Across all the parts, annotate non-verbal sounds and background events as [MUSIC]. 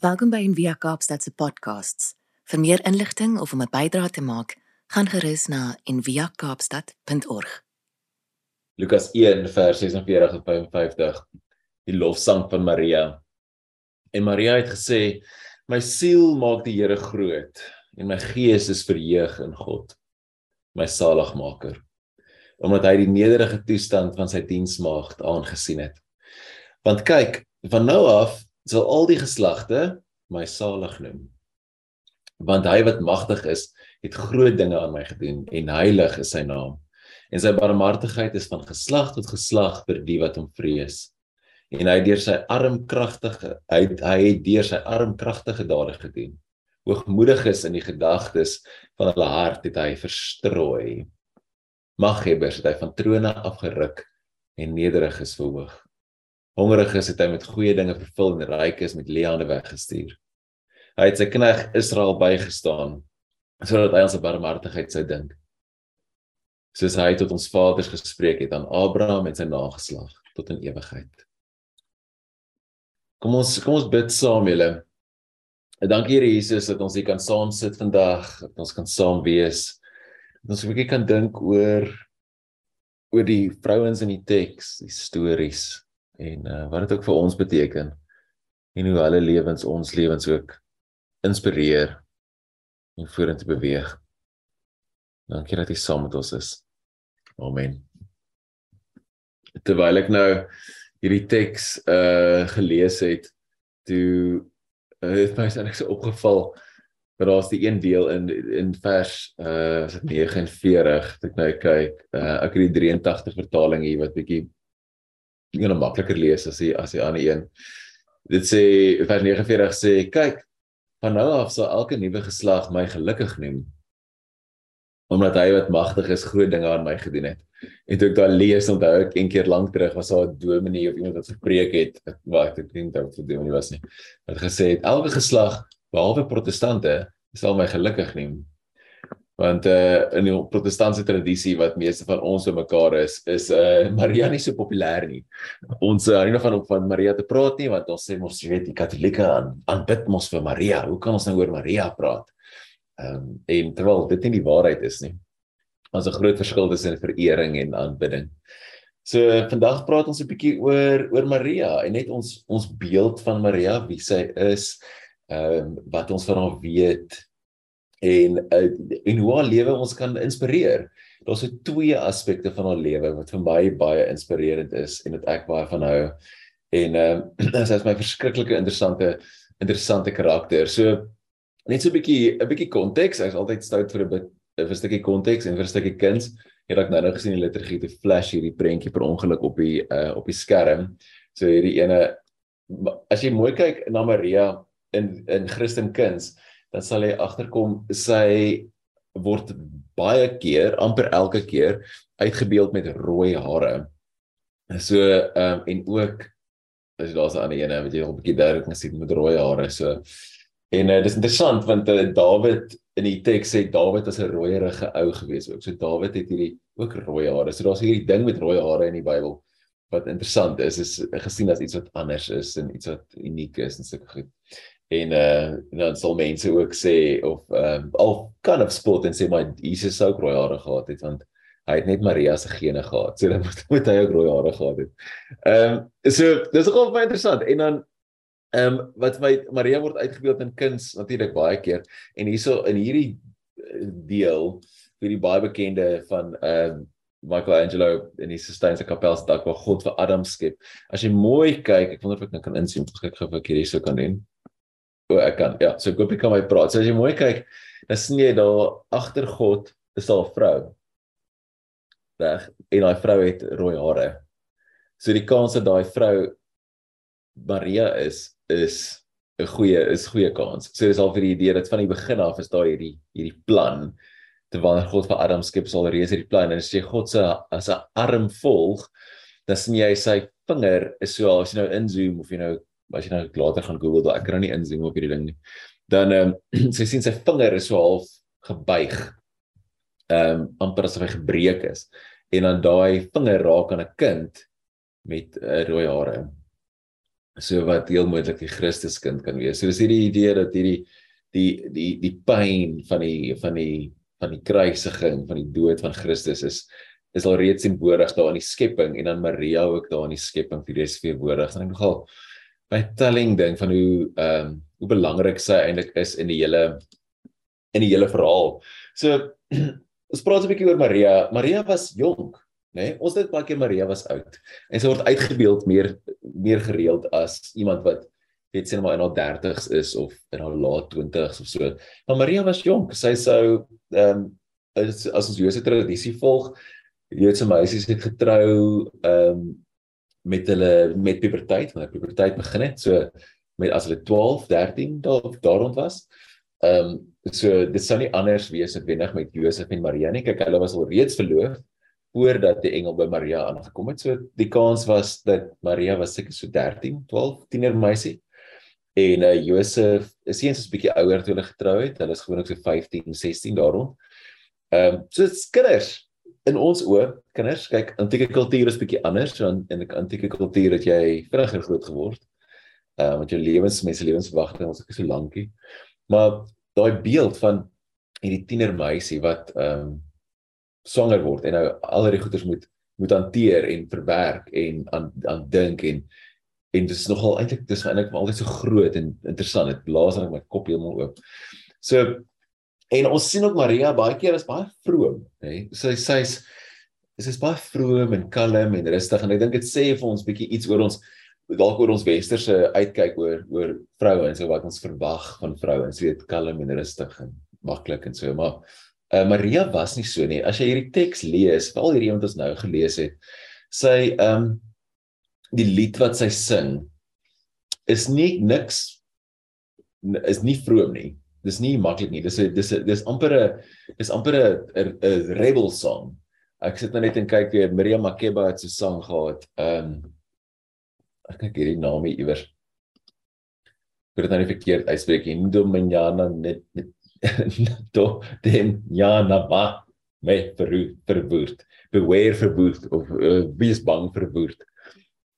Welkom by Envia Kaapstad se podcasts. Vir meer inligting of om 'n bydrae te maak, gaan gerus na enviakaapstad.org. Lukas 1 vers 46 tot 55. Die lofsang van Maria. En Maria het gesê: "My siel maak die Here groot en my gees is verheug in God, my saligmaker, omdat hy die nederige toestand van sy diensmaagd aangesien het. Want kyk, van nou af sal al die geslagte my salig noem. Want hy wat magtig is, het groot dinge aan my gedoen en heilig is sy naam. En sy barmhartigheid is van geslag tot geslag vir die wat hom vrees. En hy deur sy arm kragtige hy hy het deur sy arm kragtige dade gedoen. Hoogmoediges in die gedagtes van hulle hart het hy verstrooi. Maghebbers het hy van trone afgeruk en nederiges verhoog hongerig is, het hy met goeie dinge vervul en ryk is met leeande weggestuur. Hy het sy knegg Israel bygestaan sodat hy ons barmhartigheid sou dink. Soos hy tot ons vaders gespreek het aan Abraham en sy nageslag tot in ewigheid. Kom ons kom ons bid saam julle. Dankie Here Jesus dat ons hier kan saam sit vandag, dat ons kan saam wees. Dat ons 'n bietjie kan dink oor oor die vrouens in die teks, die stories en uh, wat dit ook vir ons beteken en hoe hulle lewens ons lewens ook inspireer en vorentoe beweeg. Dankie dat jy saam met ons is. Amen. Terwyl ek nou hierdie teks uh gelees het, toe uh, het my net so opgeval dat daar's die een deel in in vers uh is dit 49 ek nou kyk uh ek het die 83 vertaling hier wat bietjie kan makliker lees as die as die ander een. Dit sê vers 49 sê kyk van nou af sal elke nuwe geslag my gelukkig noem omdat hy wat magtig is groot dinge aan my gedoen het. En toe ek daai lees onthou ek een keer lank terug was daar 'n dominee of iemand wat gepreek het wat ek dink dit vir dominee was nie. Wat gesê het elke geslag behalwe protestante sal my gelukkig neem want uh in die protestantse tradisie wat meeste van ons so mekaar is is uh [LAUGHS] Maria nie so populêr nie. Ons hou uh, nie van om van Maria te praat nie want ons sê mos jy weet die katolieke aan aanbid mos vir Maria. Hoe kan ons nou oor Maria praat? Ehm um, en terwyl dit nie die waarheid is nie. Ons 'n groot verskil tussen verering en aanbidding. So vandag praat ons 'n bietjie oor oor Maria en net ons ons beeld van Maria, wie sy is, ehm um, wat ons van haar weet en uh, en hoe haar lewe ons kan inspireer. Daar's so twee aspekte van haar lewe wat vir my baie inspirerend is en wat ek baie van hou. En ehm uh, [CLEARS THROAT] sy is my verskriklike interessante interessante karakter. So net so 'n bietjie 'n bietjie konteks. Hy's altyd stout vir 'n bit 'n stukkie konteks en vir 'n stukkie kuns. Het ek nou nou gesien die liturgie te flash hierdie prentjie per ongeluk op die uh op die skerm. So hierdie ene as jy mooi kyk na Maria in in Christen kuns, dan sal jy agterkom sy word baie keer, amper elke keer uitgebeeld met rooi hare. So ehm um, en ook as daar's 'n ander ene wat jy al 'n bietjie duidelik kan sien met rooi hare. So en uh, dis interessant want uh, Dawid in die teks sê Dawid was 'n rooierige ou gewees ook. So Dawid het hierdie ook rooi hare. So daar's hierdie ding met rooi hare in die Bybel wat interessant is is gesien as iets wat anders is en iets wat uniek is en sulke goed en uh dan sal mense ook sê of ehm uh, al kan of spot en sê maar Jesus sou rooi hare gehad het want hy het net Maria se gene gehad. So [LAUGHS] dan moet, moet hy ook rooi hare gehad het. Ehm um, so dis nogal baie interessant en dan ehm um, wat my Maria word uitgebeeld in kuns natuurlik baie keer en hierso in hierdie eh, deel vir die baie bekende van ehm um, Michelangelo in die Sistine Kapel se dak waar God vir Adam skep. As jy mooi kyk, ek wonder of ek nou kan insien, ek kyk gou of ek hierdie sou kan doen. Ek kan. Ja, so ek hoop jy kan my praat. So as jy mooi kyk, dan sien jy daar agter God is daar 'n vrou. Reg. En daai vrou het rooi hare. So die kans dat daai vrou Maria is is 'n goeie is goeie kans. So dis al vir die idee dat van die begin af is daar hierdie hierdie plan terwyl God vir Adam skep sal reeds hierdie plan en as jy God se as 'n arm volg, dan sien jy sy vinger is so as jy nou inzoom of jy nou as jy nou later gaan Google, dan ek kan nou nie insien op hierdie ding nie. Dan ehm um, [CLEARS THROAT] sy sien sy vinger is so half gebuig. Ehm um, amper asof hy gebreek is. En dan daai vinger raak aan 'n kind met uh, rooi hare. so wat heel moontlik die Christuskind kan wees. So dis hierdie idee dat hierdie die die die pyn van die van die van die kruisiging, van die dood van Christus is is al reeds simbolies daar in die skepping en dan Maria ook daar in die skepping vir dis vier woorde. Dan ek nogal by telling ding van hoe ehm um, hoe belangrik sy eintlik is in die hele in die hele verhaal. So [CLEARS THROAT] ons praat 'n bietjie oor Maria. Maria was jonk, né? Nee? Ons dink baie keer Maria was oud. En sy word uitgebeeld meer meer gereeld as iemand wat weet sien maar in haar 30's is of in haar laat 20's of so. Maar Maria was jonk. Sy sou ehm um, as, as ons Joodse tradisie volg, Joodse meisies het getrou ehm um, met hulle met puberteit, wanneer puberteit begin het, so met as hulle 12, 13 daar daaroond was. Ehm um, so dit sou nie anders wees as wenig met Josef en Maria nie. Kyk, hulle was al reeds verloof voordat die engel by Maria aangekom het. So die kans was dat Maria was seker so 13, 12, tiener meisie. En uh Josef is eens 'n bietjie ouer toe hulle getrou het. Hulle is gewoonlik so 15, 16 daaroond. Ehm um, so kinders in ons oë, kinders, kyk, antieke kultuur is bietjie anders dan in 'n antieke kultuur het jy vinniger groot geword. Ehm uh, want jou lewens, mense lewensverwagting was ook so lankie. Maar daai beeld van hierdie tiener meisie wat ehm um, swanger word en nou al hierdie goeders moet moet hanteer en verwerk en aan aan dink en en dit is nogal eintlik dis eintlik altyd so groot en interessant. Dit blaas net my kop heeltemal oop. So En ons sien ook Maria baie keer is baie vroom, hè. Sy sy's sy's baie vroom en kalm en rustig en ek dink dit sê vir ons bietjie iets oor ons dalk oor ons westerse uitkyk oor oor vroue en so wat ons verwag van vrouens, weet kalm en rustig en maklik en so, maar uh, Maria was nie so nie. As jy hierdie teks lees, veral hierdie wat ons nou gelees het, sy ehm um, die lied wat sy sing is nie niks is nie vroom nie dis nie maklik nie. Dis 'n dis 'n dis amper 'n dis amper 'n 'n rebel song. Ek sit nou net en kyk weer Miriam Makeba het so 'n sang gehad. Ehm um, ek kyk hierdie naam hier iewers. Ek het nou nie verkeerd uitspreek nie. Ndo Manjana net [LAUGHS] do den ja na ba me verru verwoord. Beware verwoord of uh, wees bang verwoord.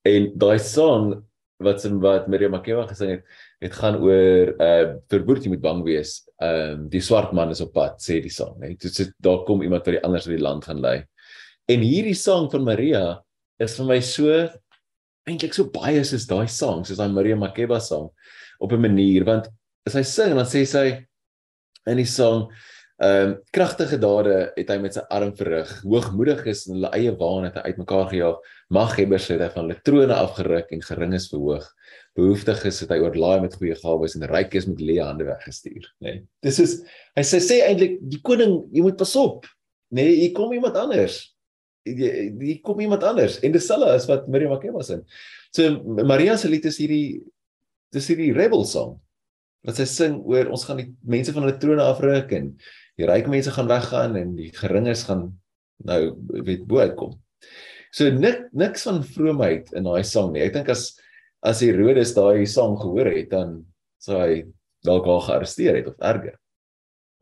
En daai song wat sin wat Miriam Makeba gesing het, dit gaan oor uh verboord jy moet bang wees. Ehm um, die swart man is op pad, sê die sang, hè. Dit sê daar kom iemand wat die anders in die land gaan lei. En hierdie sang van Maria is vir my so eintlik so baie soos daai sang, soos daai Maria Makeba sang op 'n manier want as hy sing dan sê sy in die sang Ehm um, kragtige dade het hy met sy arm verrig. Hoogmoedig is in hulle eie waan het hy uitmekaar gejaag. Maghebbers het hy van hulle trone afgeruk en gering is verhoog. Behoeftig is het hy oorlaai met goeie gawes en ryk is met leë hande weggestuur, nê. Nee. Dis is hy sê sê eintlik die koning, jy moet pas op. Nê, nee, hier kom iemand anders. Hier kom iemand anders en dis hulle is wat Maria Makeba sing. So Maria se lied is hierdie dis hierdie rebel song wat sy sing oor ons gaan die mense van hulle trone afruk en die ryk mense gaan weggaan en die geringes gaan nou weet bo uitkom. So nik niks van vroomheid in daai sang nie. Ek dink as as Herodes daai sang gehoor het dan sou hy dalk al gearresteer het of erger.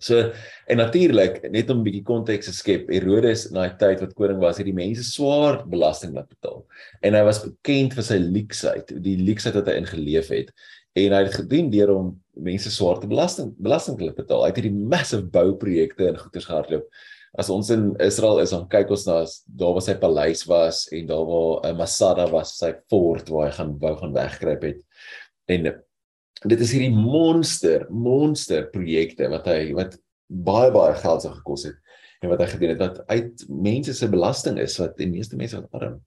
So en natuurlik net om 'n bietjie konteks te skep, Herodes in daai tyd wat koning was, het die mense swaar belasting laat betaal. En hy was bekend vir sy leksheid, die leksheid wat hy ingeleef het en hy het gedoen deur om mense swart belasting belasting te betaal. Hy het hierdie massive bouprojekte in goeder gehardloop. As ons in Israel is, dan kyk ons na daar waar sy paleis was en daar waar uh, Masada was, sy fort waar hy gaan bou gaan wegkruip het. En dit is hierdie monster monster projekte wat hy wat baie baie geld sou gekos het en wat hy gedoen het wat uit mense se belasting is wat die meeste mense wat arm.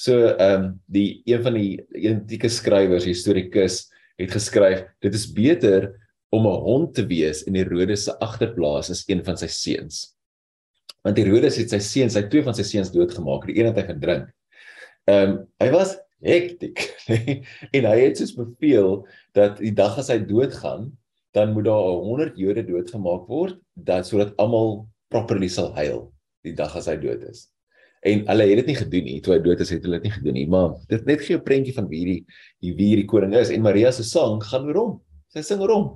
So ehm um, die een van die antieke skrywers, historikus het geskryf dit is beter om 'n hond te wees in Herodes se agterplaas as een van sy seuns. Want Herodes het sy seuns, hy twee van sy seuns doodgemaak, die een het hy verdrink. Ehm um, hy was hektiek [LAUGHS] en hy het soos beveel dat die dag as hy doodgaan, dan moet daar 100 Jode doodgemaak word dat sodat almal properly sal huil die dag as hy dood is. En hulle het dit nie gedoen nie. Toe hy dood is, het hulle dit nie gedoen nie. Maar dit net gee 'n prentjie van wie die wie hierdie koning is en Maria se sang gaan oor hom. Sy sing oor hom.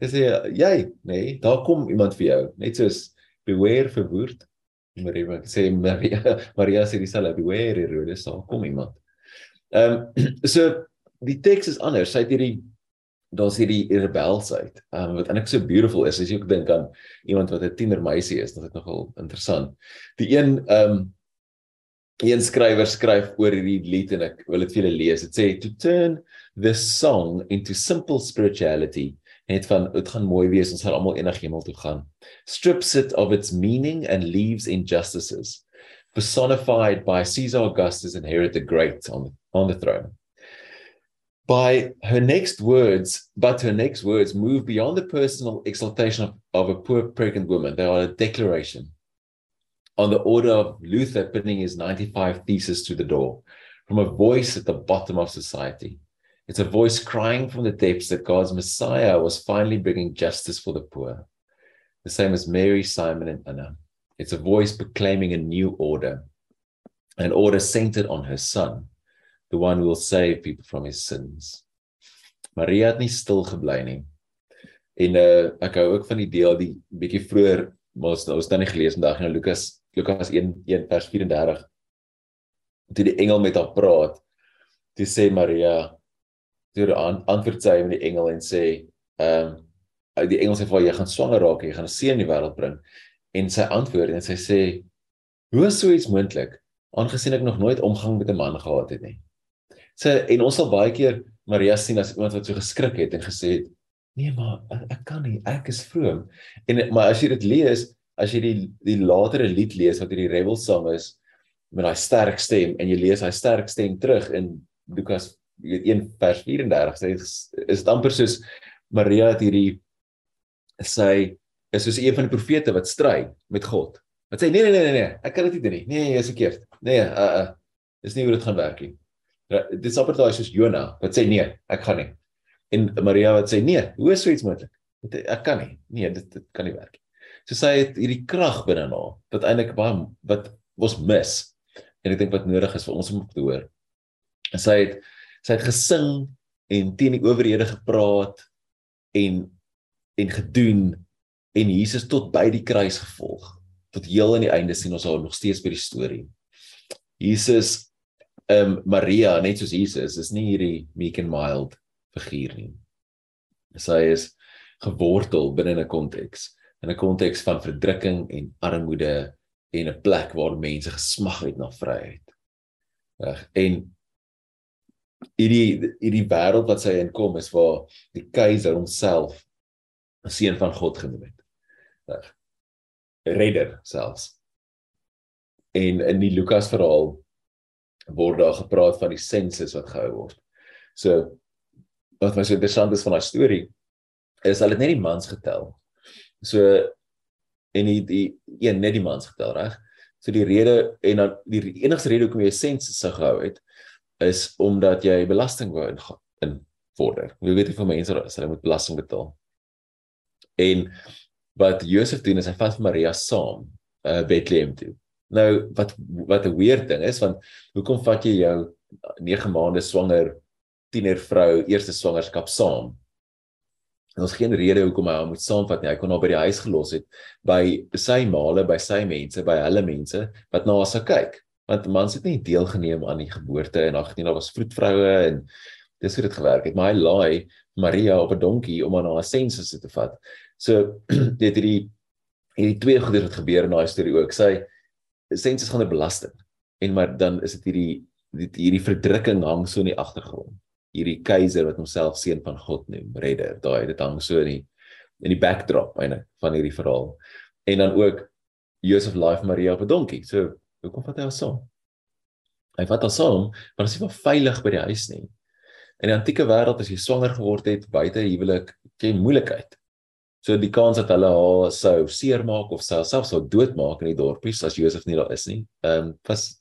Sy sê jy, nee, daar kom iemand vir jou. Net soos beware for woord. Maria [LAUGHS] sê Maria Maria sê dis al beware, daar kom iemand. Ehm um, [CLEARS THROAT] so die teks is anders. Sy het hierdie daar's hierdie rebelsheid. Ehm um, wat eintlik so beautiful is as jy ook dink aan iemand wat 'n tiener meisie is, dit is nogal interessant. Die een ehm um, een skrywer skryf oor hierdie lied en ek wil dit vir julle lees. Dit sê to turn this song into simple spirituality. Net van dit gaan mooi wees ons sal almal eendag hemel toe gaan. Strips it of its meaning and leaves injustices personified by Caesar Augustus and Herod the Great on on the throne. By her next words, but her next words move beyond the personal exaltation of, of a poor pregnant woman. They are a declaration on the order of Luther pinning his 95 thesis to the door from a voice at the bottom of society. It's a voice crying from the depths that God's Messiah was finally bringing justice for the poor, the same as Mary, Simon, and Anna. It's a voice proclaiming a new order, an order centered on her son, the one who will save people from his sins. Maria het nie stil gebly nie. En uh ek hou ook van die deel die bietjie vroeër ons nou staan nie gelees vandag in Lukas Lukas 1 1 vers 34. Toe die engel met haar praat, toe sê Maria toe aan antwoord sy met die engel en sê ehm um, die engel sê vir haar jy gaan swanger raak, jy gaan 'n seun in die wêreld bring en sy antwoord en sy sê hoe is so iets moontlik aangesien ek nog nooit omgang met 'n man gehad het nie. Sy en ons sal baie keer Maria sien as iemand wat so geskrik het en gesê het nee maar ek kan nie ek is vroom en maar as jy dit lees as jy die die latere lied lees wat hierdie rebel song is met daai sterk stem en jy lees hy sterk stem terug in Lukas weet 1 vers 34 sê is dit amper soos Maria het hierdie sy is soos een van die profete wat stry met God. Wat sê nee nee nee nee nee, ek kan dit nie doen nie. Nee, jy is verkeerd. Nee, uh uh. Dis nie hoe dit gaan werk nie. Dit is amper daai soos Jona wat sê nee, ek gaan nie. En Maria wat sê nee, hoe is so iets moontlik? Ek kan nie. Nee, dit dit kan nie werk nie. So sy het hierdie krag binne haar wat eintlik baie wat ons mis. En ek dink wat nodig is vir ons om te hoor. En sy het sy het gesing en teen die owerhede gepraat en en gedoen en Jesus tot by die kruis gevolg. Tot heel aan die einde sien ons haar nog steeds by die storie. Jesus ehm um, Maria, net soos Jesus, is nie hierdie meek and mild figuur nie. Sy is gewortel binne 'n konteks, in 'n konteks van verdrukking en armoede en 'n plek waar mense gesmag het na vryheid. Reg. En hierdie hierdie wêreld wat sy inkom is waar die keiser homself 'n seun van God genoem het reg redder selfs en in die Lukas verhaal word daar gepraat van die sensus wat gehou word so wat my so interessant is van daai storie is hulle het net die mans getel. So en die die een net die mans getel reg? So die rede en dan die enigste rede hoekom jy 'n sensus sou gehou het is omdat jy belasting wou in, in vorder jy weet jy van mense as hulle moet belasting betaal. En wat Josef doen is hy vat Maria saam uh Bethlehem toe. Nou wat wat 'n weird ding is want hoekom vat jy jou 9 maande swanger tiener vrou eerste swangerskap saam? En ons geen rede hoekom hy haar moet saamvat nie. Hy kon haar by die huis gelos het by sy maale, by sy mense, by hulle mense wat na haar sou kyk. Want mans het nie deelgeneem aan die geboorte en ag nee, daar was vroedvroue en dis hoe dit gewerk het. Maar hy laai Maria op 'n donkie om haar na 'n sensus te vat. So [CLEARS THROAT] dit hierdie hierdie twee goeie wat gebeur in daai storie ook. Sy sensus gaan 'n belasting. En maar dan is dit hierdie die, hierdie verdrukking hang so in die agtergrond. Hierdie keiser wat homself seun van God noem, redder. Daai dit hang so in die in die backdrop eintlik van hierdie verhaal. En dan ook Joseph Life Maria op 'n donkie. So hoekom vat hy haar saam? Hy vat haar saam, maar sy was veilig by die huis nie. In die antieke wêreld as jy swanger geword het buite huwelik, jy moeilikheid. So die kans dat hulle haar sou seermaak of selfs sou doodmaak in die dorpies as Josef nie daar is nie, ehm um, was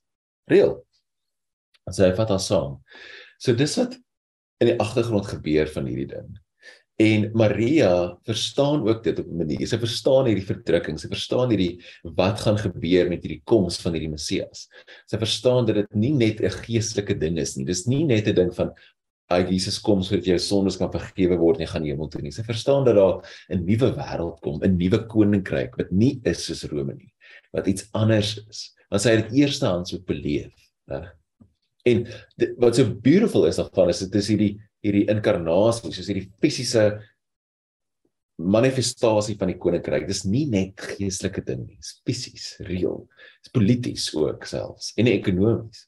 reël. As hy vat haar saam. So dis wat in die agtergrond gebeur van hierdie ding. En Maria verstaan ook dit op 'n manier. Sy verstaan hierdie verdrukking, sy verstaan hierdie wat gaan gebeur met hierdie koms van hierdie Messias. Sy verstaan dat dit nie net 'n geestelike ding is nie. Dis nie net 'n ding van uit Jesus kom sodat jou sondes kan vergewe word en jy gaan hemel toe nie. Sy verstaan dat daar 'n nuwe wêreld kom, 'n nuwe koninkryk wat nie is soos Rome nie, wat iets anders is. Want sy het dit eerstehands ook beleef, reg? En dit, wat so beautiful is daarvan is dit is hierdie hierdie inkarnasie, soos hierdie fisiese manifestasie van die koninkryk. Dis nie net geestelike ding nie, dis fisies, reëel. Dis polities ook selfs en ekonomies.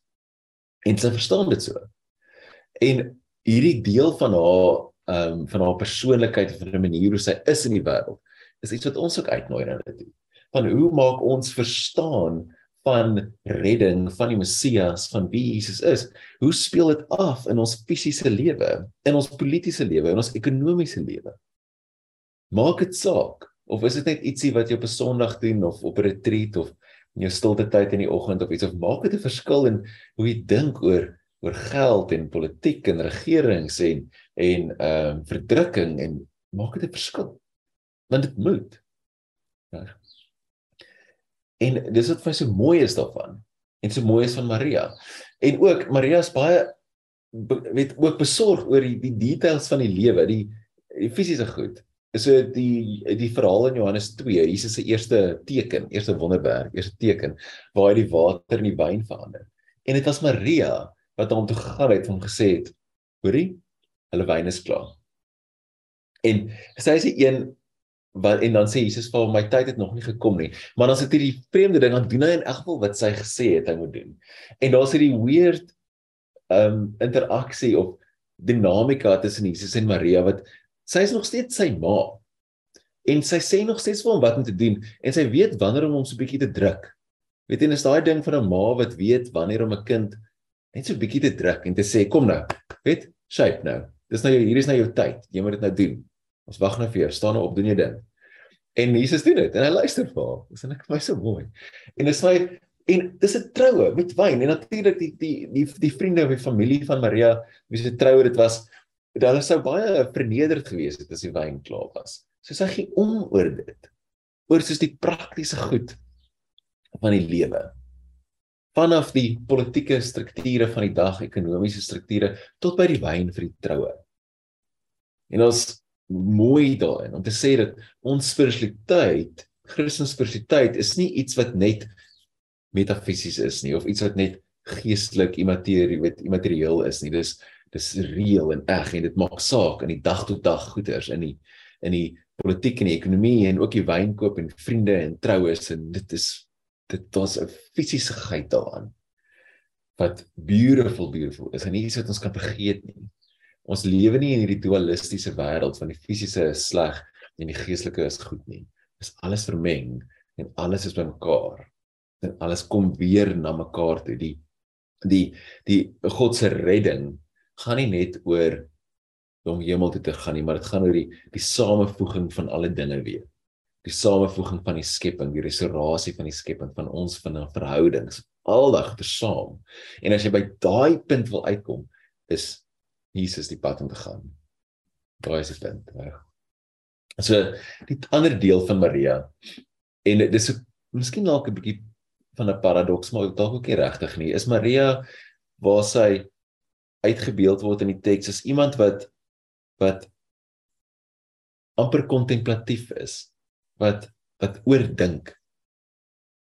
En sy verstaan dit so. En hierdie deel van haar ehm um, van haar persoonlikheid en van die manier hoe sy is in die wêreld is iets wat ons ook uitnooi na dit toe. Van hoe maak ons verstaan van redding van die Messias van wie Jesus is? Hoe speel dit af in ons fisiese lewe, in ons politieke lewe, in ons ekonomiese lewe? Maak dit saak of is dit net ietsie wat jy op 'n Sondag doen of op 'n retreat of in jou stilte tyd in die oggend of iets of maak dit 'n verskil in hoe jy dink oor oor geld en politiek en regerings en en ehm um, verdrukking en maak dit 'n verskil. Want dit moet. Ja. En dis wat vir my so mooi is daarvan en so mooi is van Maria. En ook Maria is baie weet ook besorg oor die, die details van die lewe, die die fisiese goed. So die die verhaal in Johannes 2, Jesus se eerste teken, eerste wonderwerk, eerste teken waar hy die water in die wyn verander. En dit was Maria wat hom toe gegaan het om gesê het hoorie hulle wyn is klaar en sy is die een wat en dan sê Jesus vir hom my tyd het nog nie gekom nie maar dan sit hierdie vreemde ding aan doen hy in elk geval wat sy gesê het hy moet doen en daar's hierdie weird um interaksie of dinamika tussen Jesus en Maria wat sy is nog steeds sy ma en sy sê nog steeds vir hom wat om te doen en sy weet wanneer om hom so 'n bietjie te druk weet jy is daai ding van 'n ma wat weet wanneer om 'n kind net so 'n bietjie te druk en te sê kom nou. Weet, shape nou. Dis nou hier is nou jou tyd. Jy moet dit nou doen. Ons wag nou vir jou. Staan nou op, doen jy ding. En Jesus doen dit en hy luister vir haar. Dis net vir my so mooi. En dit sê en dis 'n troue met wyn en natuurlik die die die die vriende en die familie van Maria wie se troue dit was. Hulle sou baie vernederd gewees het as die wyn klaar was. So sy gee om oor dit. Oor soos die praktiese goed van die lewe vanaf die politieke strukture van die dag, ekonomiese strukture tot by die wyn vir die troue. En ons mooi daarin om te sê dat ons spiritualiteit, Christelike spiritualiteit is nie iets wat net metafisies is nie of iets wat net geestelik immaterieel, weet immaterieel is nie. Dis dis reëel en eg en dit maak saak in die dag tot dag goeders in die in die politiek en die ekonomie en ook die wynkoop en vriende en troues en dit is dit was 'n fisiese geit daaraan wat beautiful beautiful is en nie iets wat ons kan vergeet nie. Ons lewe nie in hierdie dualistiese wêreld van die fisiese is sleg en die geestelike is goed nie. Dis alles vermeng en alles is bymekaar. En alles kom weer na mekaar toe. Die die die God se redding gaan nie net oor om hemel toe te gaan nie, maar dit gaan oor die die samevoeging van alle dinge weer die samevoeging van die skepping, die restaurasie van die skepping van ons van 'n verhoudings aldag te saam. En as jy by daai punt wil uitkom, is Jesus die pad om te gaan. Daai is die punt, reg. So die ander deel van Maria en dis so miskien dalk 'n bietjie van 'n paradoks, maar dalk ook nie regtig nie. Is Maria waar sy uitgebeeld word in die teks as iemand wat wat amper kontemplatief is wat wat oordink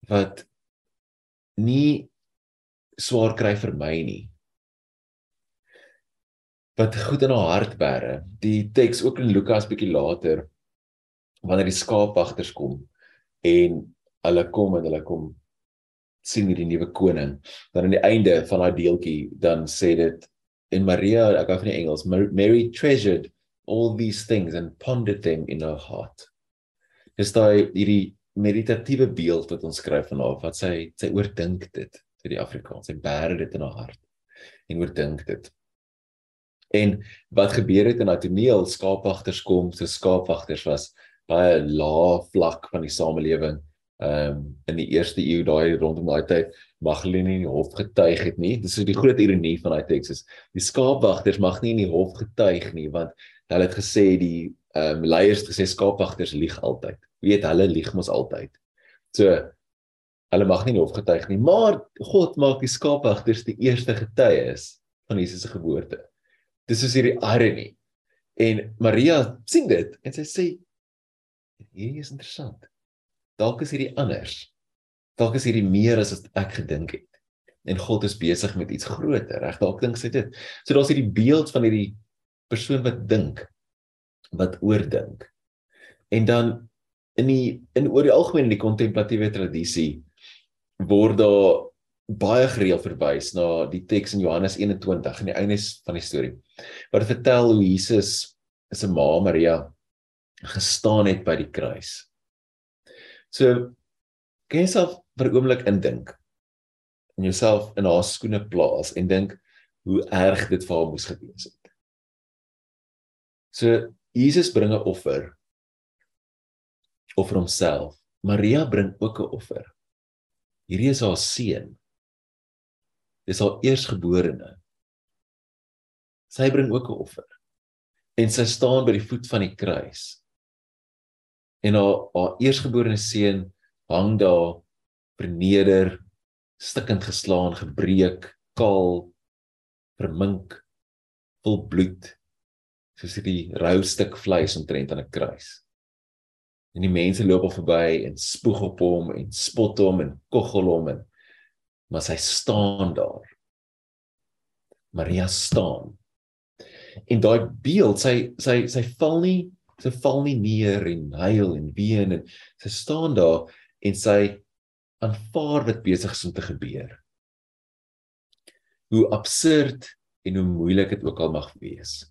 wat nie swaar kry vir my nie wat goed in haar hart bære. Die teks ook in Lukas bietjie later wanneer die skaapwagters kom en hulle kom en hulle kom sien hierdie nuwe koning. Dan aan die einde van daai deeltjie dan sê dit en Maria ek gou van die Engels Mary treasured all these things and pondered them in her heart. Is daai hierdie meditatiewe beeld wat ons skryf van haar wat sy sy oordink dit vir die Afrikaans sy bære dit in haar hart en oordink dit en wat gebeur het in daai toneel skaapwagters kom so skaapwagters was baie lae vlak van die samelewing ehm um, in die eerste eeu daai rondom daai tyd mag hulle nie in die hof getuig het nie dis so die groot ironie van daai teks is die skaapwagters mag nie in die hof getuig nie want hulle het gesê die ehm um, leiers gesê skaapwagters lieg altyd weet hulle lieg mos altyd. So hulle mag nie hof getuig nie, maar God maak die skaapwagters die eerste getuies van Jesus se geboorte. Dis is hierdie irony. En Maria sien dit en sy sê hierdie is interessant. Dalk is hierdie anders. Dalk is hierdie meer as wat ek gedink het. en God is besig met iets groter. Reg dalk dink sy dit. So daar's hierdie beeld van hierdie persoon wat dink, wat oordink. En dan in die in oor die algemeen in die kontemplatiewe tradisie word daar baie gereeld verwys na die teks in Johannes 21 in die einde van die storie. Wat vertel hoe Jesus se ma Maria gestaan het by die kruis. So kan jy self vir 'n oomblik indink en jouself in haar skoene plaas en dink hoe erg dit vir haar moes gewees het. So Jesus bring 'n offer offer homself. Maria bring ook 'n offer. Hierdie is haar seun. Dis haar eersgeborene. Sy bring ook 'n offer. En sy staan by die voet van die kruis. En haar haar eersgeborene seun hang daar verneder, stikkend geslaan, gebreek, kaal, vermink, vol bloed, soos hierdie rou stuk vleis omtrent aan 'n kruis. En die mense loop op verby en spoeg op hom en spot hom en koggel hom en maar sy staan daar. Maria staan. En daai beeld, sy sy sy val nie, sy val nie neer en huil en ween en sy staan daar en sy aanvaar wat besig is om te gebeur. Hoe absurd en hoe moeilik dit ook al mag wees.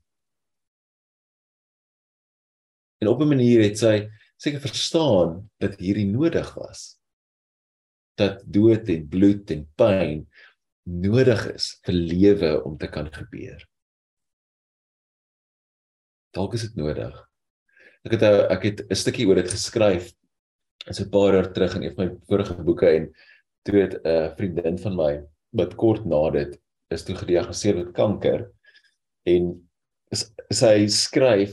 En op 'n manier het sy seker verstaan dat hierdie nodig was. Dat dood en bloed en pyn nodig is vir lewe om te kan gebeur. Dalk is dit nodig. Ek het ek het 'n stukkie oor dit geskryf is 'n paar jaar terug in een van my vorige boeke en toe het 'n uh, vriendin van my wat kort na dit is toe gediagnoseer met kanker en sy skryf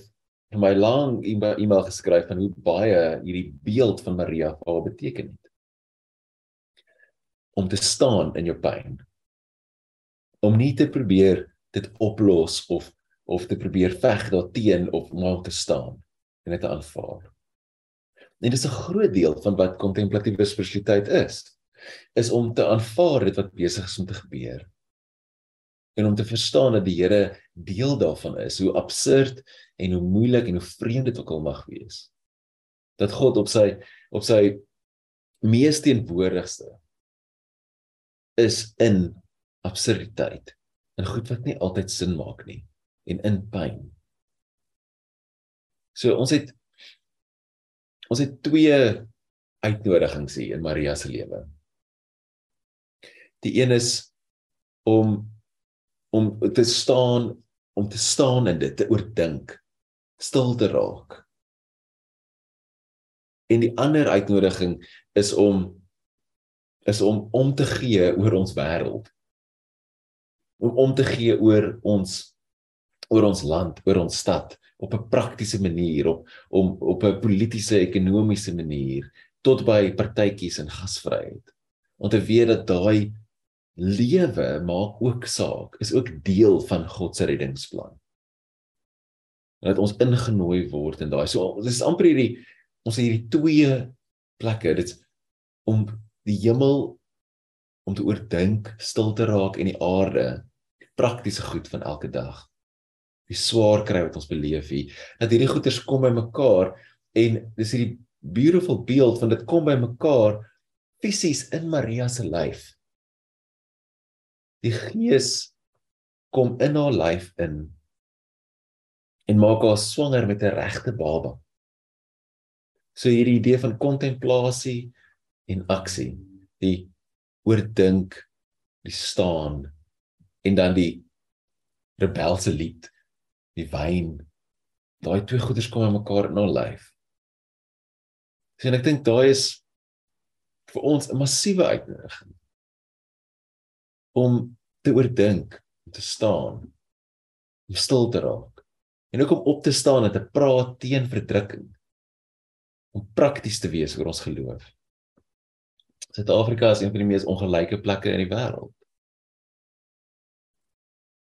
vir my lang e-mail geskryf van hoe baie hierdie beeld van Maria vir haar beteken het om te staan in jou pyn om nie te probeer dit oplos of of te probeer veg daarteen of maar te staan en dit te aanvaar En dis 'n groot deel van wat kontemplatiewe spiritualiteit is, is om te aanvaar dit wat besig is om te gebeur. En om te verstaan dat die Here deel daarvan is, hoe absurd en hoe moeilik en hoe vreemd dit ook al mag wees. Dat God op sy op sy mees teenwoordigste is in absurditeit en goed wat nie altyd sin maak nie en in pyn. So ons het Ons het twee uitnodigings hier in Maria se lewe. Die een is om om te staan om te staan en dit te oordink, stil te raak. En die ander uitnodiging is om is om om te gee oor ons wêreld. Om om te gee oor ons oor ons land, oor ons stad, op 'n praktiese manier op om op 'n politieke ekonomiese manier tot by partytjies en gasvryheid. Om te weet dat daai lewe maak ook saak, is ook deel van God se reddingsplan. Dat ons ingenooi word in daai so dis amper hierdie ons het hierdie twee plekke dit's om die hemel om te oordink, stil te raak en die aarde praktiese goed van elke dag. Die swaar kry wat ons beleef hier. Dat hierdie goeters kom by mekaar en dis hierdie beautiful beeld van dit kom by mekaar fisies in Maria se lyf. Die gees kom in haar lyf in en maak haar swanger met 'n regte baba. So hierdie idee van kontemplasie en aksie die oordink die staan en dan die rebelse lied die wyn. Daai twee goeders kom aan mekaar in 'n lyf. Sien ek dink daai is vir ons 'n massiewe uitnodiging om te oordink, om te staan, om stil te raak en ook om op te staan en te praat teen verdrukking. Om prakties te wees oor ons geloof. Suid-Afrika is een van die mees ongelyke plekke in die wêreld.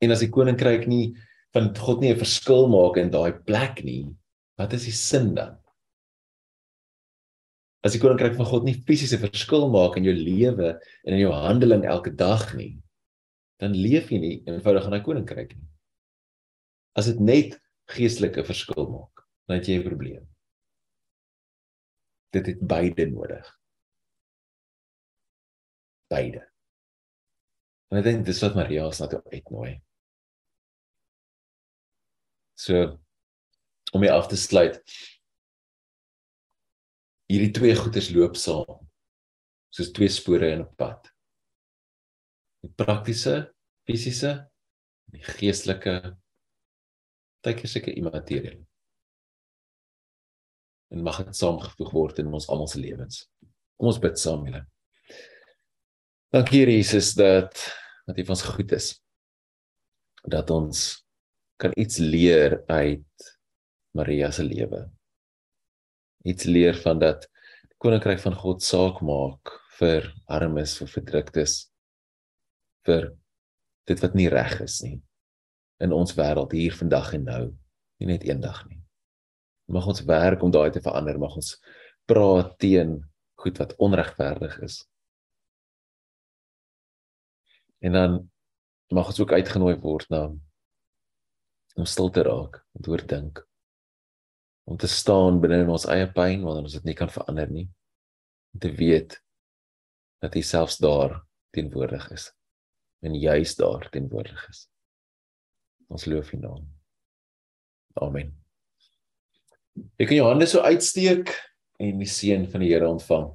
En as die koninkryk nie van God nie 'n verskil maak in daai plek nie, wat is die sin dan? as die koninkryk van God nie fisiese verskil maak in jou lewe en in jou handeling elke dag nie, dan leef jy nie eenvoudig in daai koninkryk nie. As dit net geestelike verskil maak, dan het jy 'n probleem. Dit het beide nodig. Beide. En ek dink dis wat Maria ons nou uitnooi. So om hier af te sluit. Hierdie twee goeders loop saam. Soos twee spore in 'n pad. Die praktiese, fisiese, die geestelike tydjie seker immaterieel. En mag dit saamgevoeg word in ons almal se lewens. Kom ons bid saam, julle. Dankie Jesus dat dat U ons goed is. Dat ons kan iets leer uit Maria se lewe. Iets leer van dat die koninkryk van God saak maak vir armes, vir verdruktes, vir dit wat nie reg is nie in ons wêreld hier vandag en nou, nie net eendag nie. Mag ons werk om daai te verander, mag ons praat teen goed wat onregverdig is. En dan mag ons ook uitgenooi word na om stil te raak, om te oordink om te staan binne in ons eie pyn wanneer ons dit nie kan verander nie om te weet dat hy selfs daar teenwoordig is en juis daar teenwoordig is. Ons loof U naam. Amen. Ek kan jou hande so uitsteek en die seën van die Here ontvang.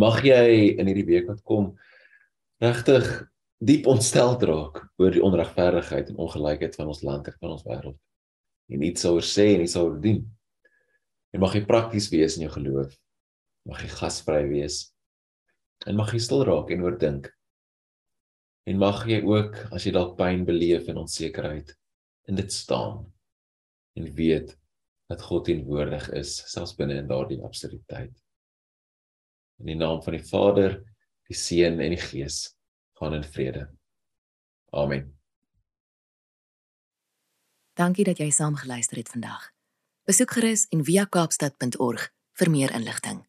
Mag jy in hierdie week wat kom regtig diep ontstel raak oor die onregverdigheid en ongelykheid van ons land en van ons wêreld en iets oor sê en iets oor doen. En mag jy prakties wees in jou geloof. Mag jy gasvry wees. En mag jy stil raak en oordink. En mag jy ook as jy dalk pyn beleef en onsekerheid in dit staan en weet dat God teenwoordig is selfs binne in daardie absurditeit. In die naam van die Vader, die Seun en die Gees gaan in vrede. Amen. Dankie dat jy saam geluister het vandag. Besoek gerus en via kaapstad.org vir meer inligting.